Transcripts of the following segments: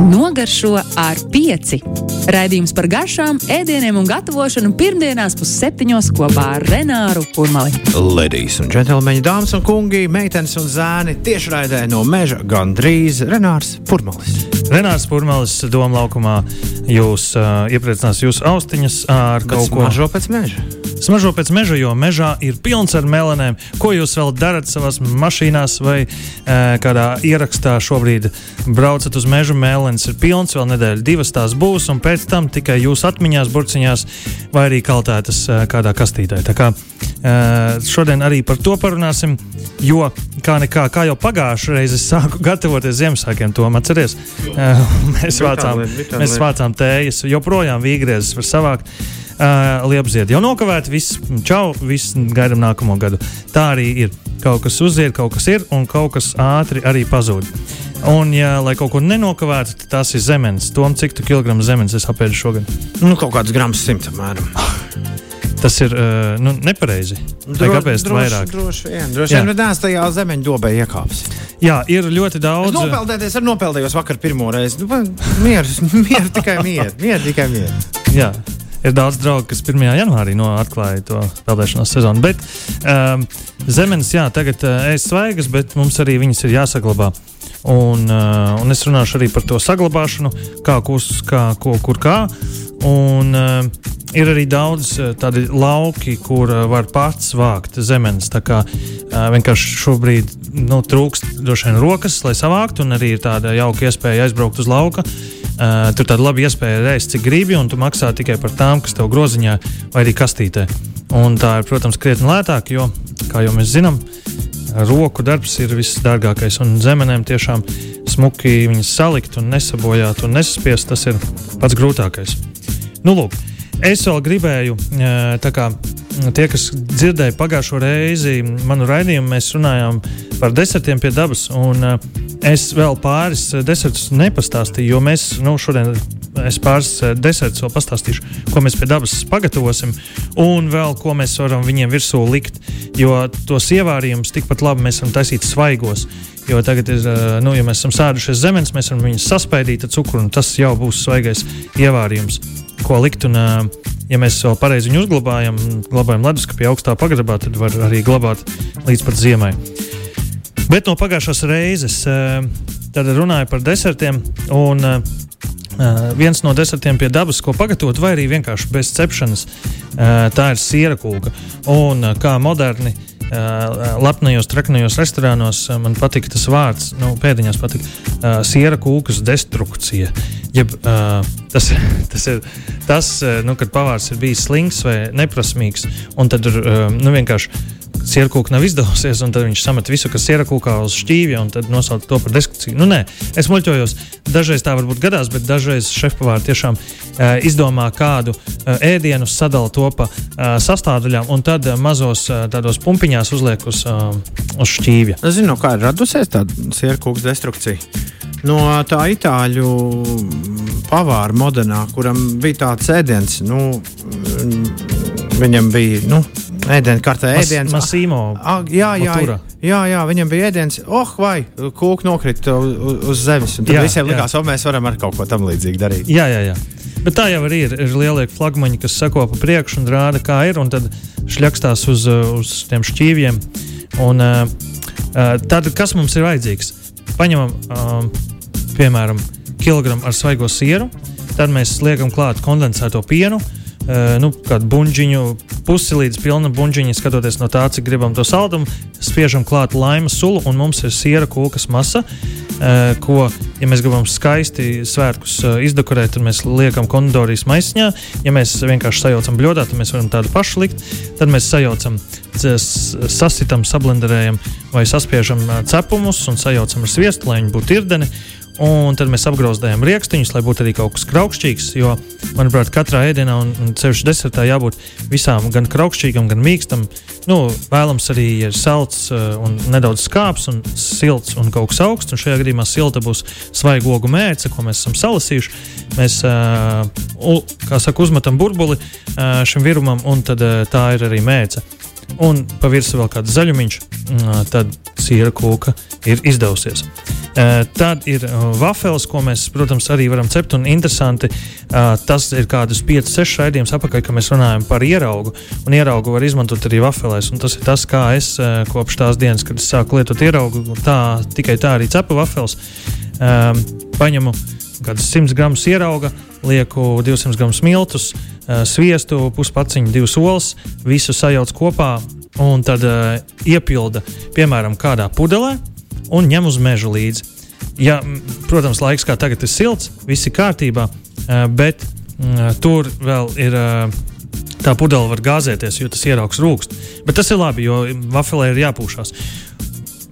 Nogaršo ar pieci. Raidījums par garšām, ēdieniem un gatavošanu pirmdienās pusseptiņos kopā ar Renāru Kurmali. Ledijas un džentlmeņi, dāmas un kungi, meitenes un zēni tiešraidē no meža gandrīz Renārs Purmalis. Renārs Purmalis Doma laukumā jūs uh, iepriecinās jūsu austiņas ar Kaut kaut ko mažo pēc meža. Smažo pēc meža, jo mežā ir pilns ar melanēm. Ko jūs vēl darat savā mašīnā vai e, kādā ierakstā šobrīd braucat uz mežu? Mēlens ir pilns, vēl nedēļa, divas tās būs, un pēc tam tikai jūsu atmiņās, burciņās vai arī kaltētas e, kādā kastītē. Tā kā e, šodien arī par to parunāsim, jo kā nekā, kā jau pagājušajā reizē sāku gatavoties Ziemassvētkiem, to atceries. E, mēs vācām, mēs vācām tējas, joprojām vīgriezes var savākt. Uh, Liepziedi jau nokavēti, viss čau, viss gaidām nākamo gadu. Tā arī ir. Kaut kas uzzied, kaut kas ir, un kaut kas ātri arī pazūd. Un, ja lai kaut ko nenokavētu, tad tas ir zemes. Tom, cik tu kilogramu zemes es apēdu šogad? Nu, kaut kāds grams simts apmēram. Tas ir uh, nu, nepareizi. Vai kāpēc tā vairāk? Droši vien, droši vien. Bet nē, tajā zemeņa dobē iekāps. Jā, ir ļoti daudz. Es nopeldēties, ar nopeldējos vakar pirmo reizi. Nu, mieru, mieru, tikai mieru, mieru, tikai mieru. Jā. Ir daudz draugu, kas 1. janvārī no atklāja to peldēšanas sezonu. Bet um, zemes, jā, tagad uh, ēst svaigas, bet mums arī viņas ir jāsaglabā. Un, uh, un es runāšu arī par to saglabāšanu, kā, kus, kā ko, kur kā. Un, uh, ir arī daudz uh, tādu lauki, kur uh, var pats vākt zemes. Tā kā uh, vienkārši šobrīd nu, trūkst droši vien rokas, lai savāktu, un arī ir tāda jauka iespēja aizbraukt uz lauka. Uh, tur tāda laba iespēja reizes, cik gribi, un tu maksā tikai par tām, kas tev groziņā vai arī kastītē. Un tā ir, protams, krietni lētāk, jo, kā jau mēs zinām, roku darbs ir visdārgākais. Un zemenēm tiešām smuki viņas salikt un nesabojāt un nesaspiest, tas ir pats grūtākais. Nu, lūk, es vēl gribēju, kā tie, kas dzirdēja pagājušo reizi manu raidījumu, mēs runājām par desertiem pie dabas. Un, es vēl pāris desertus nepastāstīju, jo mēs nu, šodien es pāris desertus vēl pastāstīšu, ko mēs pie dabas pagatavosim, un vēl ko mēs varam viņiem virsū likt. Jo tos ievārījumus tikpat labi mēs varam taisīt svaigos. Jo tagad, ir, nu, ja mēs esam sēdušies zemes, mēs varam viņus saspēdīt ar cukuru, un tas jau būs svaigais ievārījums, ko likt. Un, ja mēs vēl pareizi viņu uzglabājam, glabājam leduskapī augstā pagrabā, tad var arī glabāt līdz pat ziemai. Bet no pagājušās reizes tad runāju par desertiem. Un, Uh, viens no desertiem pie dabas, ko pagatavot, vai arī vienkārši bez cepšanas, uh, tā ir siera kūka. Un uh, kā moderni lepnajos, traknajos restorānos man patīk tas vārds, nu, pēdiņās patīk siera kūkas destrukcija. Jeb, tas, tas ir tas, nu, kad pavārs ir bijis slings vai neprasmīgs, un tad uh, nu, vienkārši sierkūka nav izdevusies, un tad viņš samet visu, kas sierkūkā uz šķīvja, un tad nosauc to par diskusiju. Nu, nē, es muļķojos. Dažreiz tā varbūt gadās, bet dažreiz šefpavāri tiešām uh, izdomā kādu uh, ēdienu, sadala to pa uh, sastāvdaļām, un tad uh, mazos uh, tādos pumpiņās uzliek uz, uh, uz šķīvja. Es zinu, kā ir radusies tāda sierkūka destrukcija. No tā itāļu pavāra modenā, kuram bija tāds ēdiens, nu, viņam bija nu, ēdienkartē ēdiens. Masīmo. Jā, jā, jā, jā, jā, viņam bija ēdiens. Oh, vai kūka nokrita uz, uz zemes. Tad jā, visiem likās, ka mēs varam ar kaut ko tam līdzīgu darīt. Jā, jā, jā. Bet tā jau ir. Ir lielie flagmaņi, kas seko pa priekšu un rāda, kā ir. Un tad šļakstās uz, uz tiem šķīviem. Un, uh, tad, kas mums ir vajadzīgs? Paņemam, um, piemēram, kilogramu ar svaigo sieru. Tad mēs liekam klāt kondensēto pienu. Uh, nu, kādu buļbuļsāģiņu, pusi līdz pilna buļbuļsāģiņa, skatoties no tā, cik gribam to saldumu, spiežam klāt laimas sulu, un mums ir siera kūkas masa. Ko, ja mēs gribam skaisti svētkus izdekorēt, tad mēs liekam kondorijas maisiņā. Ja mēs vienkārši sajaucam bļodā, tad mēs varam tādu pašu likt. Tad mēs sajaucam, sasitam, sablenderējam vai saspiežam cepumus un sajaucam ar sviestu, lai viņi būtu irdeni. Un tad mēs apgrozījām rīkstiņus, lai būtu arī kaut kas kraukšķīgs. Jo, manuprāt, katrā ēdienā, un ceļš desertā, jābūt visām gan kraukšķīgam, gan mīkstam. Nu, vēlams arī ir salds, uh, un nedaudz skāps, un silts un kaut kas augsts. Un šajā gadījumā silta būs svaiga ogu mērce, ko mēs esam salasījuši. Mēs, uh, kā saka, uzmetam burbuli uh, šim virumam, un tad, tā ir arī mērce. Un pa virsmu vēl kāds zaļumiņš, uh, tad sīra kūka ir izdevusies. Uh, tad ir uh, vafels, ko mēs, protams, arī varam cept. Un interesanti, uh, tas ir kādus 5, 6 raidījumus apakaļ, kad mēs runājam par ieraugu. Un ieraugu var izmantot arī vafelēs. Un tas ir tas, kā es kopš tās dienas, kad es sāku lietot ieraugu, tā, tikai tā arī cepu vafels. Um, paņemu kādus 100 gramus ierauga, lieku 200 gramus miltus, sviestu, puspaciņu, divas olas, visu sajauc kopā un tad iepilda, piemēram, kādā pudelē un ņem uz mežu līdzi. Ja, protams, laiks kā tagad ir silts, viss ir kārtībā, bet tur vēl ir. Tā pudele var gāzēties, jo tas ieraugs rūkst. Bet tas ir labi, jo vafelē ir jāpūšās.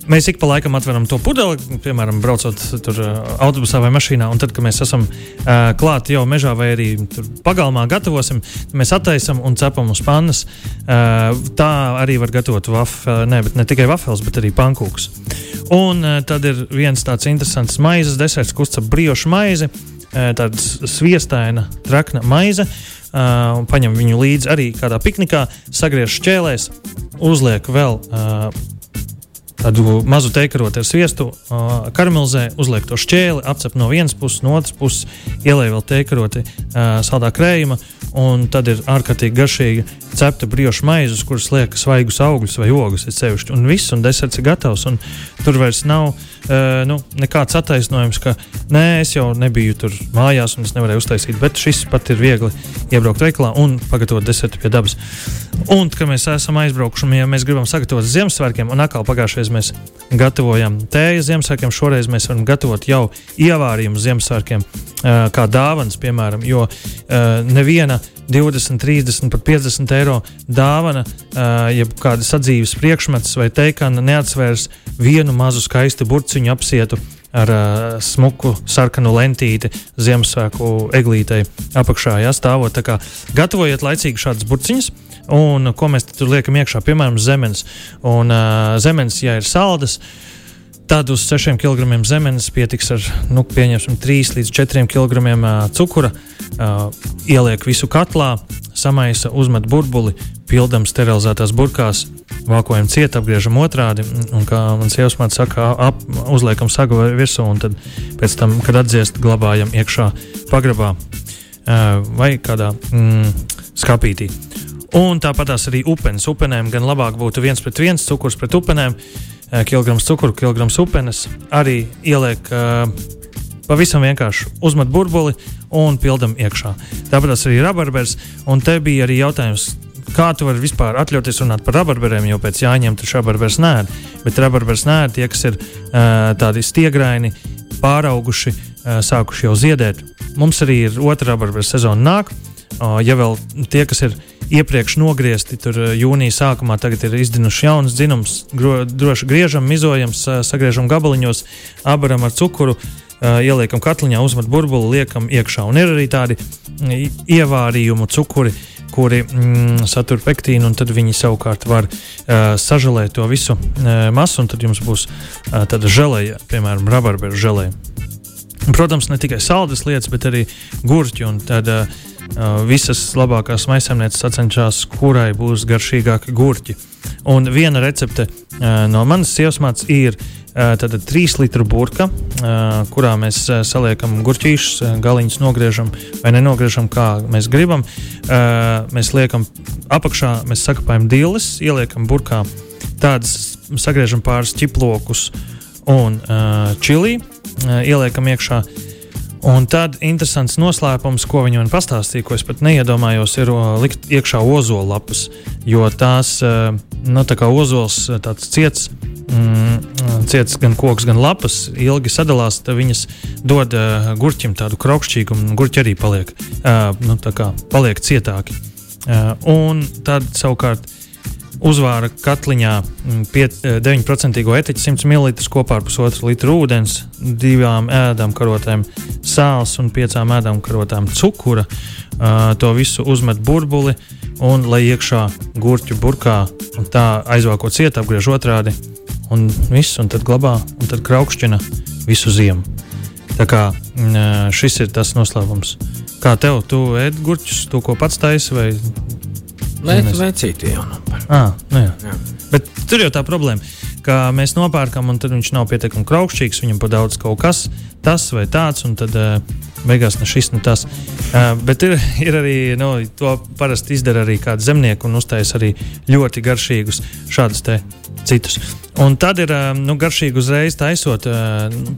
Mēs ik pa laikam atveram to pudeli, piemēram, braucot tur autobusā vai mašīnā, un tad, kad mēs esam uh, klāti jau mežā vai arī pagalmā gatavosim, mēs attaisam un cepam uz pannas. Uh, tā arī var gatavot wafeli, ne, ne tikai wafels, bet arī pankūkus. Un uh, tad ir viens tāds interesants maizes deserts, ko uzcep briošu maizi, uh, tāda sviestaina, trakna maize. Uh, paņem viņu līdzi arī kādā piknikā, sagriež šķēlēs, uzliek vēl uh, tādu mazu teikarotu ar sviestu, uh, karamelizē, uzliek to šķēli, apcep no vienas puses, no otras puses, ielēj vēl teikaroti uh, saldā krējuma, un tad ir ārkārtīgi garšīga cepta brioša maize, uz kuras liek svaigus augļus vai ogas. Sevišķi, un viss, un deserts ir gatavs. Tur vairs nav uh, nu, nekāds attaisnojums, ka nē, es jau nebiju tur mājās, un es nevarēju uztaisīt. Bet šis pat ir viegli iebraukt veikalā un pagatavot desertu pie dabas. Un, kad mēs esam aizbraukuši, un ja mēs gribam sagatavot Ziemassvētkiem, un atkal pagājušajā mēs gatavojam tēju Ziemassvētkiem, šoreiz mēs varam gatavot jau ievārījumu Ziemassvētkiem, uh, kā dāvanas, piemēram, jo uh, neviena 20, 30, pat 50 eiro dāvana, uh, jeb kāda sadzīves priekšmets vai teikana neatsvērs vienu mazu skaistu burciņu apsietu ar uh, smuku sarkanu lentīti Ziemassvētku eglītei apakšā. Jā, stāvot. Tā kā gatavojiet laicīgi šādas burciņas. Un ko mēs tur liekam iekšā? Piemēram, zemenes. Un uh, zemenes, ja ir saldas, Tad uz 6 kg zemes pietiks ar nu, 3 līdz 4 kg cukura. Uh, ieliek visu katlā, samaisa, uzmet burbuli, pildam sterilizētās burkās, vākojam ciet, apgriežam otrādi. Un, kā man sievas māte saka, ap, uzliekam sagu virsū, un tad pēc tam, kad atdziest, glabājam iekšā pagrabā uh, vai kādā mm, skāpītī. Un tāpat arī upenes. Upenēm gan labāk būtu viens pret viens cukurs pret upenēm. Eh, kg cukuru, kg upenes, arī ieliek uh, pavisam vienkārši uzmet burbuli un pildam iekšā. Tāpat arī rabarbers, un te bija arī jautājums. Kā tu vari vispār atļauties runāt par rabarberiem, jo pēc jāņem tur rabarbers nē, bet rabarbers nē, tie, kas ir uh, tādi stiegraini, pārauguši, uh, sākuši jau ziedēt. Mums arī ir otra rabarbera sezona nāk. Ja vēl tie, kas ir iepriekš nogriezti. Tur jūnija sākumā tagad ir izdinuši jauns dzinums, gro, droši griežam, mizojam, sagriežam gabaliņos, abaram ar cukuru. Ieliekam katliņā, uzmet burbuli, liekam iekšā. Un ir arī tādi ievārījumu cukuri, kuri mm, satur pektīnu, un tad viņi savukārt var uh, sažēlēt to visu uh, masu, un tad jums būs uh, tāda žēlēja, piemēram, rabarberu žēlēja. Protams, ne tikai saldas lietas, bet arī gurķi un tāda Uh, visas labākās maisaimnieces sacenšas, kurai būs garšīgāki gurķi. Un viena recepte no manas sievas mācības ir tāda 3 litru burka, kurā mēs saliekam gurķīšus, galiņus nogriežam vai nenogriežam, kā mēs gribam. Mēs liekam apakšā, mēs sakapējam dīles, ieliekam burkā, tādas sagriežam pāris ķiplokus un čili, ieliekam iekšā Un tad interesants noslēpums, ko viņi man pastāstīja, ko es pat neiedomājos, ir likt iekšā ozola lapas. Jo tās, nu, tā kā ozols, tāds ciets, mm, ciets gan koks, gan lapas, ilgi sadalās, tad viņas dod uh, gurķim tādu kraukšķīgumu, un gurķi arī paliek, uh, nu, paliek cietāki. Uh, un tad savukārt uzvāra katliņā 9% mm, etiķu, 100 ml kopā ar pusotru litru ūdens, divām ēdām karotēm sāls un piecām ēdām karotēm cukura. Uh, to visu uzmet burbuli un lai iekšā gurķu burkā un tā aizvāko ciet, apgriež otrādi un viss, un tad glabā un tad kraukšķina visu ziemu. Tā kā uh, šis ir tas noslēpums. Kā tev, tu ēd gurķus, to ko pats taisi vai Vai, vai citi jau nav par? Ah, nu jā. Jā. Bet tur jau tā problēma, ka mēs nopērkam, un tad viņš nav pietiekami kraukšķīgs, viņam par daudz kaut kas tas vai tāds, un tad uh, beigās ne šis, ne tas. Uh, bet ir, ir arī, nu, to parasti izdara arī kādi zemnieki un uztaisa arī ļoti garšīgus šādus te citus. Un tad ir nu, garšīgi uzreiz taisot,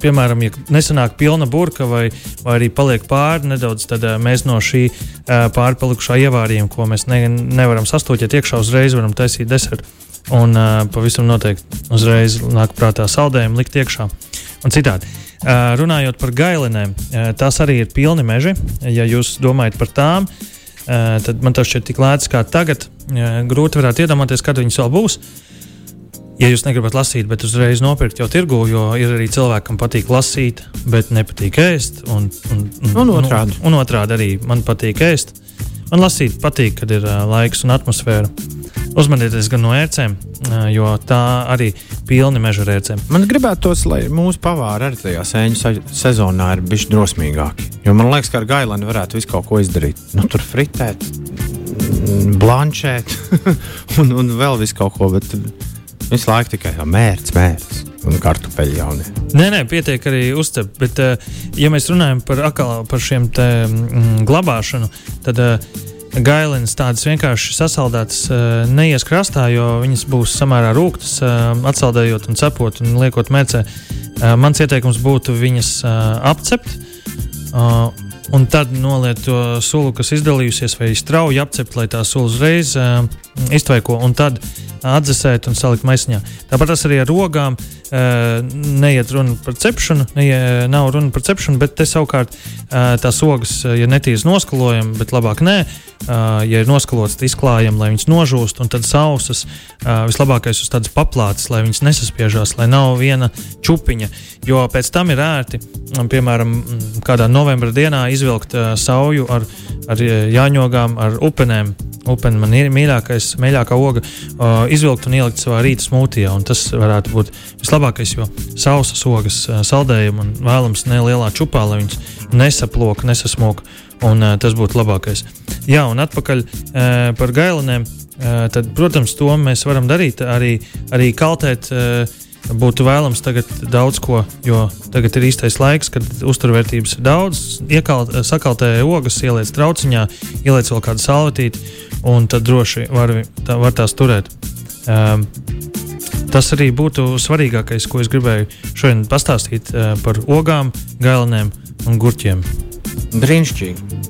piemēram, ja nesanāk pilna burka vai, vai arī paliek pāri nedaudz, tad mēs no šī pārpalikušā ievārījuma, ko mēs ne, nevaram sastūķēt iekšā, uzreiz varam taisīt desertu. Un pavisam noteikti uzreiz nāk prātā saldējumu likt iekšā un citādi. Uh, runājot par gailenēm, uh, tās arī ir pilni meži. Ja jūs domājat par tām, uh, tad man tas šķiet tik lēts kā tagad. Grūti varētu iedomāties, kad viņas vēl būs. Ja jūs negribat lasīt, bet uzreiz nopirkt jau tirgu, jo ir arī cilvēki, kam patīk lasīt, bet nepatīk ēst. Un, un, un, un otrādi. Un, un otrādi arī man patīk ēst. Man lasīt patīk, kad ir uh, laiks un atmosfēra. Uzmanieties gan no ērcēm, jo tā arī pilni meža ērcēm. Man gribētos, lai mūsu pavāri arī tajā sēņu sezonā ir bijuši drosmīgāki. Jo man liekas, ka ar gailani varētu visu kaut ko izdarīt. Nu, tur fritēt, blanšēt un, un vēl visu kaut ko. Bet, Visu laiku tikai mērķis, mērķis un kartupeļu jaunie. Nē, nē, pietiek arī uzcep. Bet, ja mēs runājam par, akal, par šiem te, mm, glabāšanu, tad uh, gailēnas tādas vienkārši sasaldētas uh, neies krastā, jo viņas būs samērā rūktas, uh, atsaldējot un cepot un liekot mērcē. Uh, mans ieteikums būtu viņas apcept. Un tad noliet to sulu, kas izdalījusies, vai strauji apcept, lai tā sula uzreiz uh, iztvaiko. Un tad atdzesēt un salikt maisiņā. Tāpat arī ar rogām uh, neiet runa par cepšanu, neie, nav runa par cepšanu, bet te savukārt uh, tās ogas, ja netīras noskalojam, bet labāk nē, uh, ja ir noskalots, tad izklājam, lai viņas nožūst, un tad sausas uh, vislabākais uz tādas paplātes, lai viņas nesaspiežās, lai nav viena čupiņa, jo pēc tam ir ērti, um, piemēram, kādā novembra dienā izvilkt uh, sauju ar, ar jāņogām, ar upenēm upeni man ir mīļākais, mīļākā oga, uh, izvilkt un ielikt savā rīta smūtijā. Tas varētu būt vislabākais, jo sausas ogas uh, saldējumu un vēlams nelielā čupā, lai viņas nesaplok, nesasmok. Un, uh, tas būtu labākais. Jā, un atpakaļ uh, par gailenēm. Uh, tad, protams, to mēs varam darīt arī, arī kaltēt. Uh, būtu vēlams tagad daudz ko, jo tagad ir īstais laiks, kad uzturvērtības ir daudz. Iekalt, sakaltē ogas, ieliec trauciņā, ieliec vēl kādu salvetīti, un tad droši var, tā, var tās turēt. Um, tas arī būtu svarīgākais, ko es gribēju šodien pastāstīt uh, par ogām, gailēm un gurķiem. Brīnišķīgi!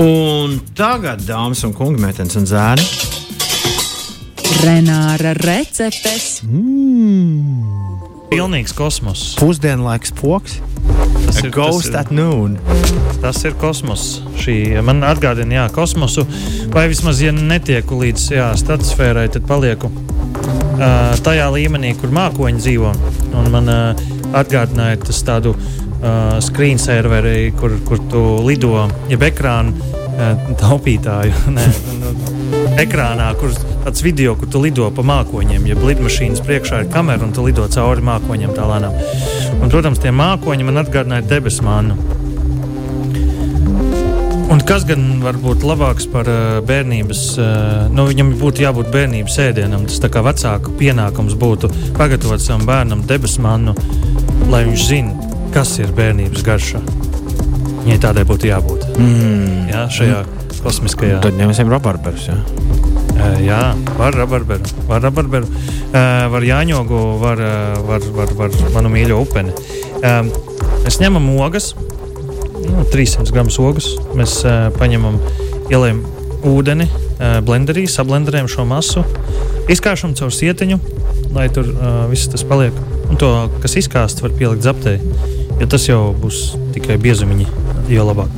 Un tagad, dāmas un kungi, meitenes un zēni, Renāra receptes. Mm. Pilnīgs kosmos. Pusdienlaiks poks. Tas A ir ghost tas ir, at noon. Tas ir kosmos. Šī man atgādina, jā, kosmosu. Vai vismaz, ja netieku līdz jā, stratosfērai, tad palieku uh, tajā līmenī, kur mākoņi dzīvo. Un man uh, atgādināja tas tādu uh, screensaveru, kur, kur tu lido, jeb ekrānu taupītāju. Nē, nu, ekrānā, kur tāds video, kur tu lido pa mākoņiem, ja lidmašīnas priekšā ir kamera un tu lido cauri mākoņiem tā lēnām. Un, protams, tie mākoņi man atgādināja debesu mānu. Un kas gan var būt labāks par uh, bērnības, uh, nu, viņam būtu jābūt bērnības ēdienam. Tas tā kā vecāku pienākums būtu pagatavot savam bērnam debesu mānu, lai viņš zinātu, kas ir bērnības garša. Viņai tādai būtu jābūt. Mm. Jā, šajā mm. kosmiskajā. Tad ņemsim rabarberus. Ja? Uh, jā, var rabarberu, var rabarberu, uh, var jāņogu, var, uh, var, var, var manu mīļo upeni. Mēs ņemam ogas, nu, 300 gramus ogas, mēs paņemam, ielējam ūdeni, blenderī, sablenderējam šo masu, izkāšam caur sietiņu, lai tur viss tas paliek. Un to, kas izkāsts, var pielikt zaptē, jo tas jau būs tikai biezumiņi, jo labāk.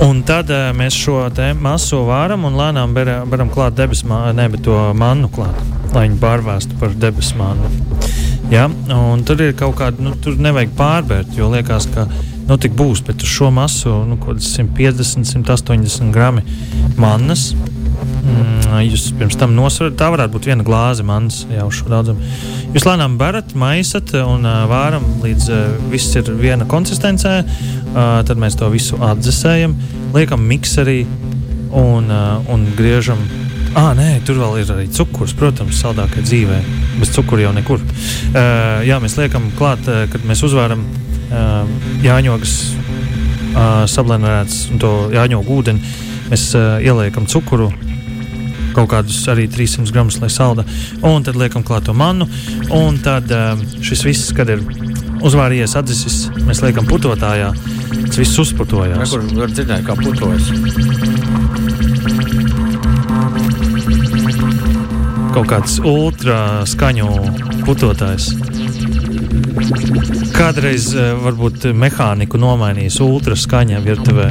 Un tad uh, mēs šo masu vāram un lēnām varam klāt debesu mānu, to mannu klāt, lai viņi pārvērstu par debesu mānu. Ja? Un tur ir kaut kāda, nu, tur nevajag pārbērt, jo liekas, ka nu, tik būs, bet uz šo masu nu, 150, 180 gramu mannas. Mm, jūs pirms tam nosverat, tā varētu būt viena glāze manas jau šo daudzumu. Jūs lēnām barat, maisat un uh, vāram līdz uh, viss ir viena konsistencē. Uh, tad mēs to visu atdzesējam, liekam mikserī un, uh, un griežam Ah, nē, tur vēl ir arī cukurs, protams, saldākajā dzīvē. Bez cukura jau nekur. Uh, jā, mēs liekam klāt, uh, kad mēs uzvāram uh, jāņogas uh, sablēnēts un to jāņogu ūdeni. Mēs uh, ieliekam cukuru, kaut kādus arī 300 gramus, lai salda. Un tad liekam klāt to mannu. Un tad uh, šis viss, kad ir uzvārījies, atdzisis, mēs liekam putotājā. Tas viss uzputojās. Kur var dzirdēt, kā putojas? kaut kāds ultra skaņu putotājs. Kādreiz eh, varbūt mehāniku nomainījis ultra skaņā virtuvē.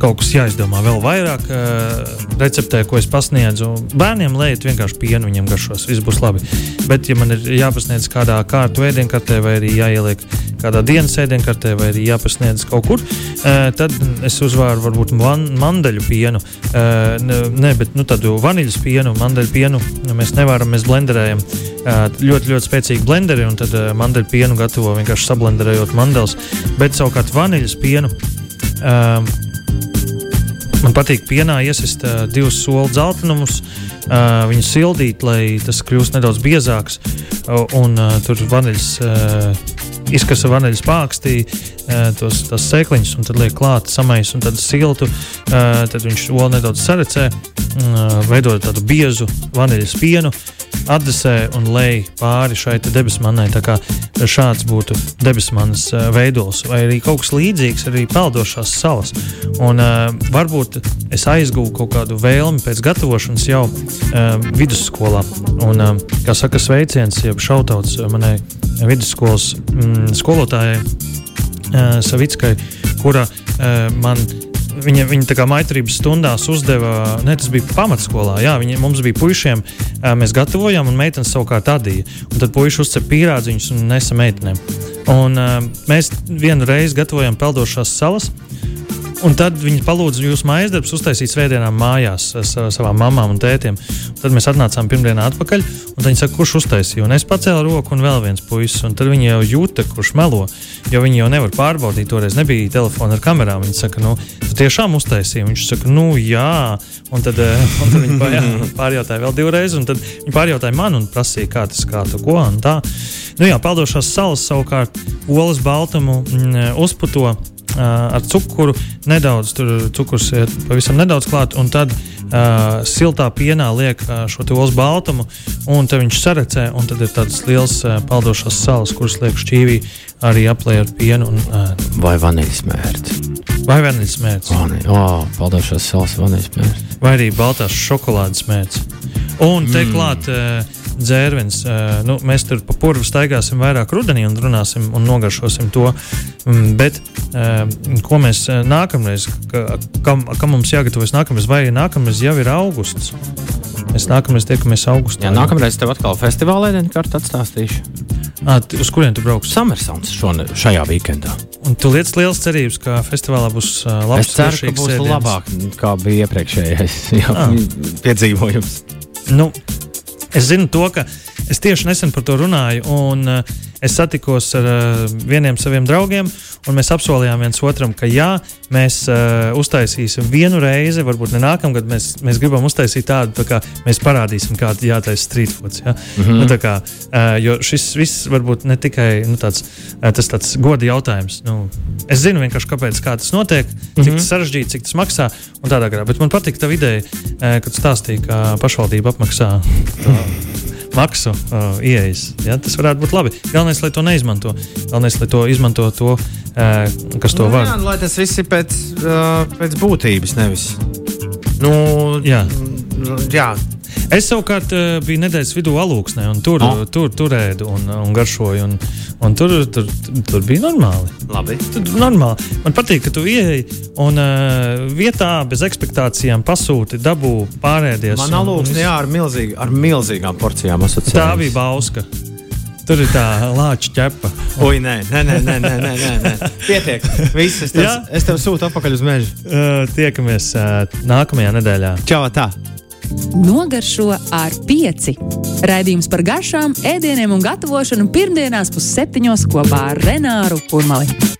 Nu, um, nu, kaut kas jāizdomā vēl vairāk. Uh, receptē, ko es pasniedzu, bērniem lejot vienkārši pienu, viņiem garšos, viss būs labi. Bet, ja man ir jāpasniedz kādā kārtu ēdienkartē, vai arī jāieliek kādā dienas ēdienkartē, vai arī jāpasniedz kaut kur, uh, tad es uzvāru varbūt man, mandeļu pienu. Uh, ne, bet nu, tādu vaniļas pienu, mandeļu pienu mēs nevaram, mēs blenderējam. Ļoti, ļoti spēcīgi blenderi, un tad mandeļu pienu gatavo vienkārši sablenderējot mandeļus. Bet savukārt vaniļas pienu. Uh, Man patīk pienā iesist uh, divus soli dzeltenumus, uh, viņu sildīt, lai tas kļūst nedaudz biezāks. Uh, un uh, tur vaniļas, uh, izkasa vaniļas pākstī, uh, tos sēkliņus, un tad liek klāt samais un tad siltu. Uh, tad viņš vēl nedaudz sarecē, uh, veidojot tādu biezu vaniļas pienu. Atdesē un lej pāri šai kā šāds būtu debesu manas uh, veidols, vai arī kaut kas līdzīgs, arī peldošās salas. Un, uh, varbūt es aizgūstu kaut kādu vēlmi pēc gatavošanas jau uh, vidusskolā. Un, uh, kā saka, sveiciens, jeb šautauts manai vidusskolas mm, skolotājai uh, Savickai, kura uh, man viņa, viņa tā kā maitrības stundās uzdeva, ne tas bija pamatskolā, jā, viņa, mums bija puišiem, mēs gatavojām, un meitenes savukārt adīja. Un tad puiši uzcep pīrādziņus un nesa meitenēm. Un, mēs vienu reizi gatavojām peldošās salas. Un tad viņi palūdza jūsu mājas darbus uztaisīt svētdienām mājās ar savām mamām un tētiem. Un tad mēs atnācām pirmdienā atpakaļ, un viņi saka, kurš uztaisīja. Un es pacēlu roku, un vēl viens puisis. Un tad viņi jau jūta, kurš melo, jo viņi jau nevar pārbaudīt. Toreiz nebija telefona ar kamerām. Viņi saka, nu, tu tiešām uztaisīji. Viņš saka, nu, jā. Un tad, un tad viņi pārjā, pārjautāja vēl divreiz, un tad viņi pārjautāja man un prasīja, kā tas, kā tu ko un tā. Nu, jā, peldošās salas savukārt olas baltumu mm, uzputo ar cukuru, nedaudz tur cukurs ir pavisam nedaudz klāt, un tad uh, siltā pienā liek uh, šo olas baltumu, un tad viņš sarecē, un tad ir tāds liels uh, peldošās salas, kuras liek šķīvī arī aplē ar pienu. Un, uh, vai vaniļas mērķis? Vai vaniļas mērķis? Vani, oh, peldošās salas vaniļas mērķis. Vai arī baltās šokolādes mērķis. Un te mm. klāt. Uh, dzērvens. Nu, mēs tur pa purvu staigāsim vairāk rudenī un runāsim un nogaršosim to. Um, bet ko mēs nākamreiz, ka, kam, kam mums jāgatavojas nākamreiz, vai nākamreiz jau ir augusts? Mēs nākamreiz tiekamies augustā. Jā, nākamreiz tev atkal festivālā ēdienu kartu atstāstīšu. À, uz kurien tu brauksi? Summersons šajā weekendā. Un tu lietas liels cerības, ka festivālā būs uh, labs. Es ceru, ka būs ēdienas. labāk nekā bija iepriekšējais piedzīvojums. Nu, Es zinu to, ka es tieši nesen par to runāju, un uh, es satikos ar uh, vieniem saviem draugiem, un mēs apsolījām viens otram, ka jā, mēs uh, uztaisīsim vienu reizi, varbūt ne nākamgad, mēs, mēs gribam uztaisīt tādu, tā kā mēs parādīsim, kā jātaisa street foods. Ja? Mm -hmm. nu, tā kā, uh, jo šis viss varbūt ne tikai nu, tāds, uh, tas tāds goda jautājums. Nu, es zinu vienkārši, kāpēc kā tas notiek, cik mm -hmm. tas sarežģīti, cik tas maksā un tādā garā. Bet man patīk tā ideja, uh, kad stāstīja, ka pašvaldība apmaksā. To, maksu uh, ieejas. Ja? Tas varētu būt labi. Galvenais, lai to neizmanto. Galvenais, lai to izmanto to, uh, kas to nu, var. Jā, lai tas viss ir pēc, uh, pēc būtības, nevis. Nu, jā. jā. Es savukārt eh, biju nedēļas vidū alūksnē, un tur, oh. tur, tur ēdu un, un garšoju. Un, un tur, tur, tur bija normāli. Labi. Tur bija normāli. Man patīk, ka tu ieeji un uh, vietā bez ekspektācijām pasūti, dabū pārēdies. Man alūksnē jā, ar, milzīgi, ar milzīgām porcijām asociēts. Tā bija bauska. Tur ir tā lāča ķepa. Ui, nē, nē, nē, nē, nē, nē, nē. pietiek. Viss, es, tev, es tev sūtu atpakaļ uz mežu. Uh, tiekamies uh, nākamajā nedēļā. Čau! Tā. Nogaršo ar pieci. Raidījums par garšām, ēdieniem un gatavošanu pirmdienās pusseptiņos kopā ar Renāru Kurmali.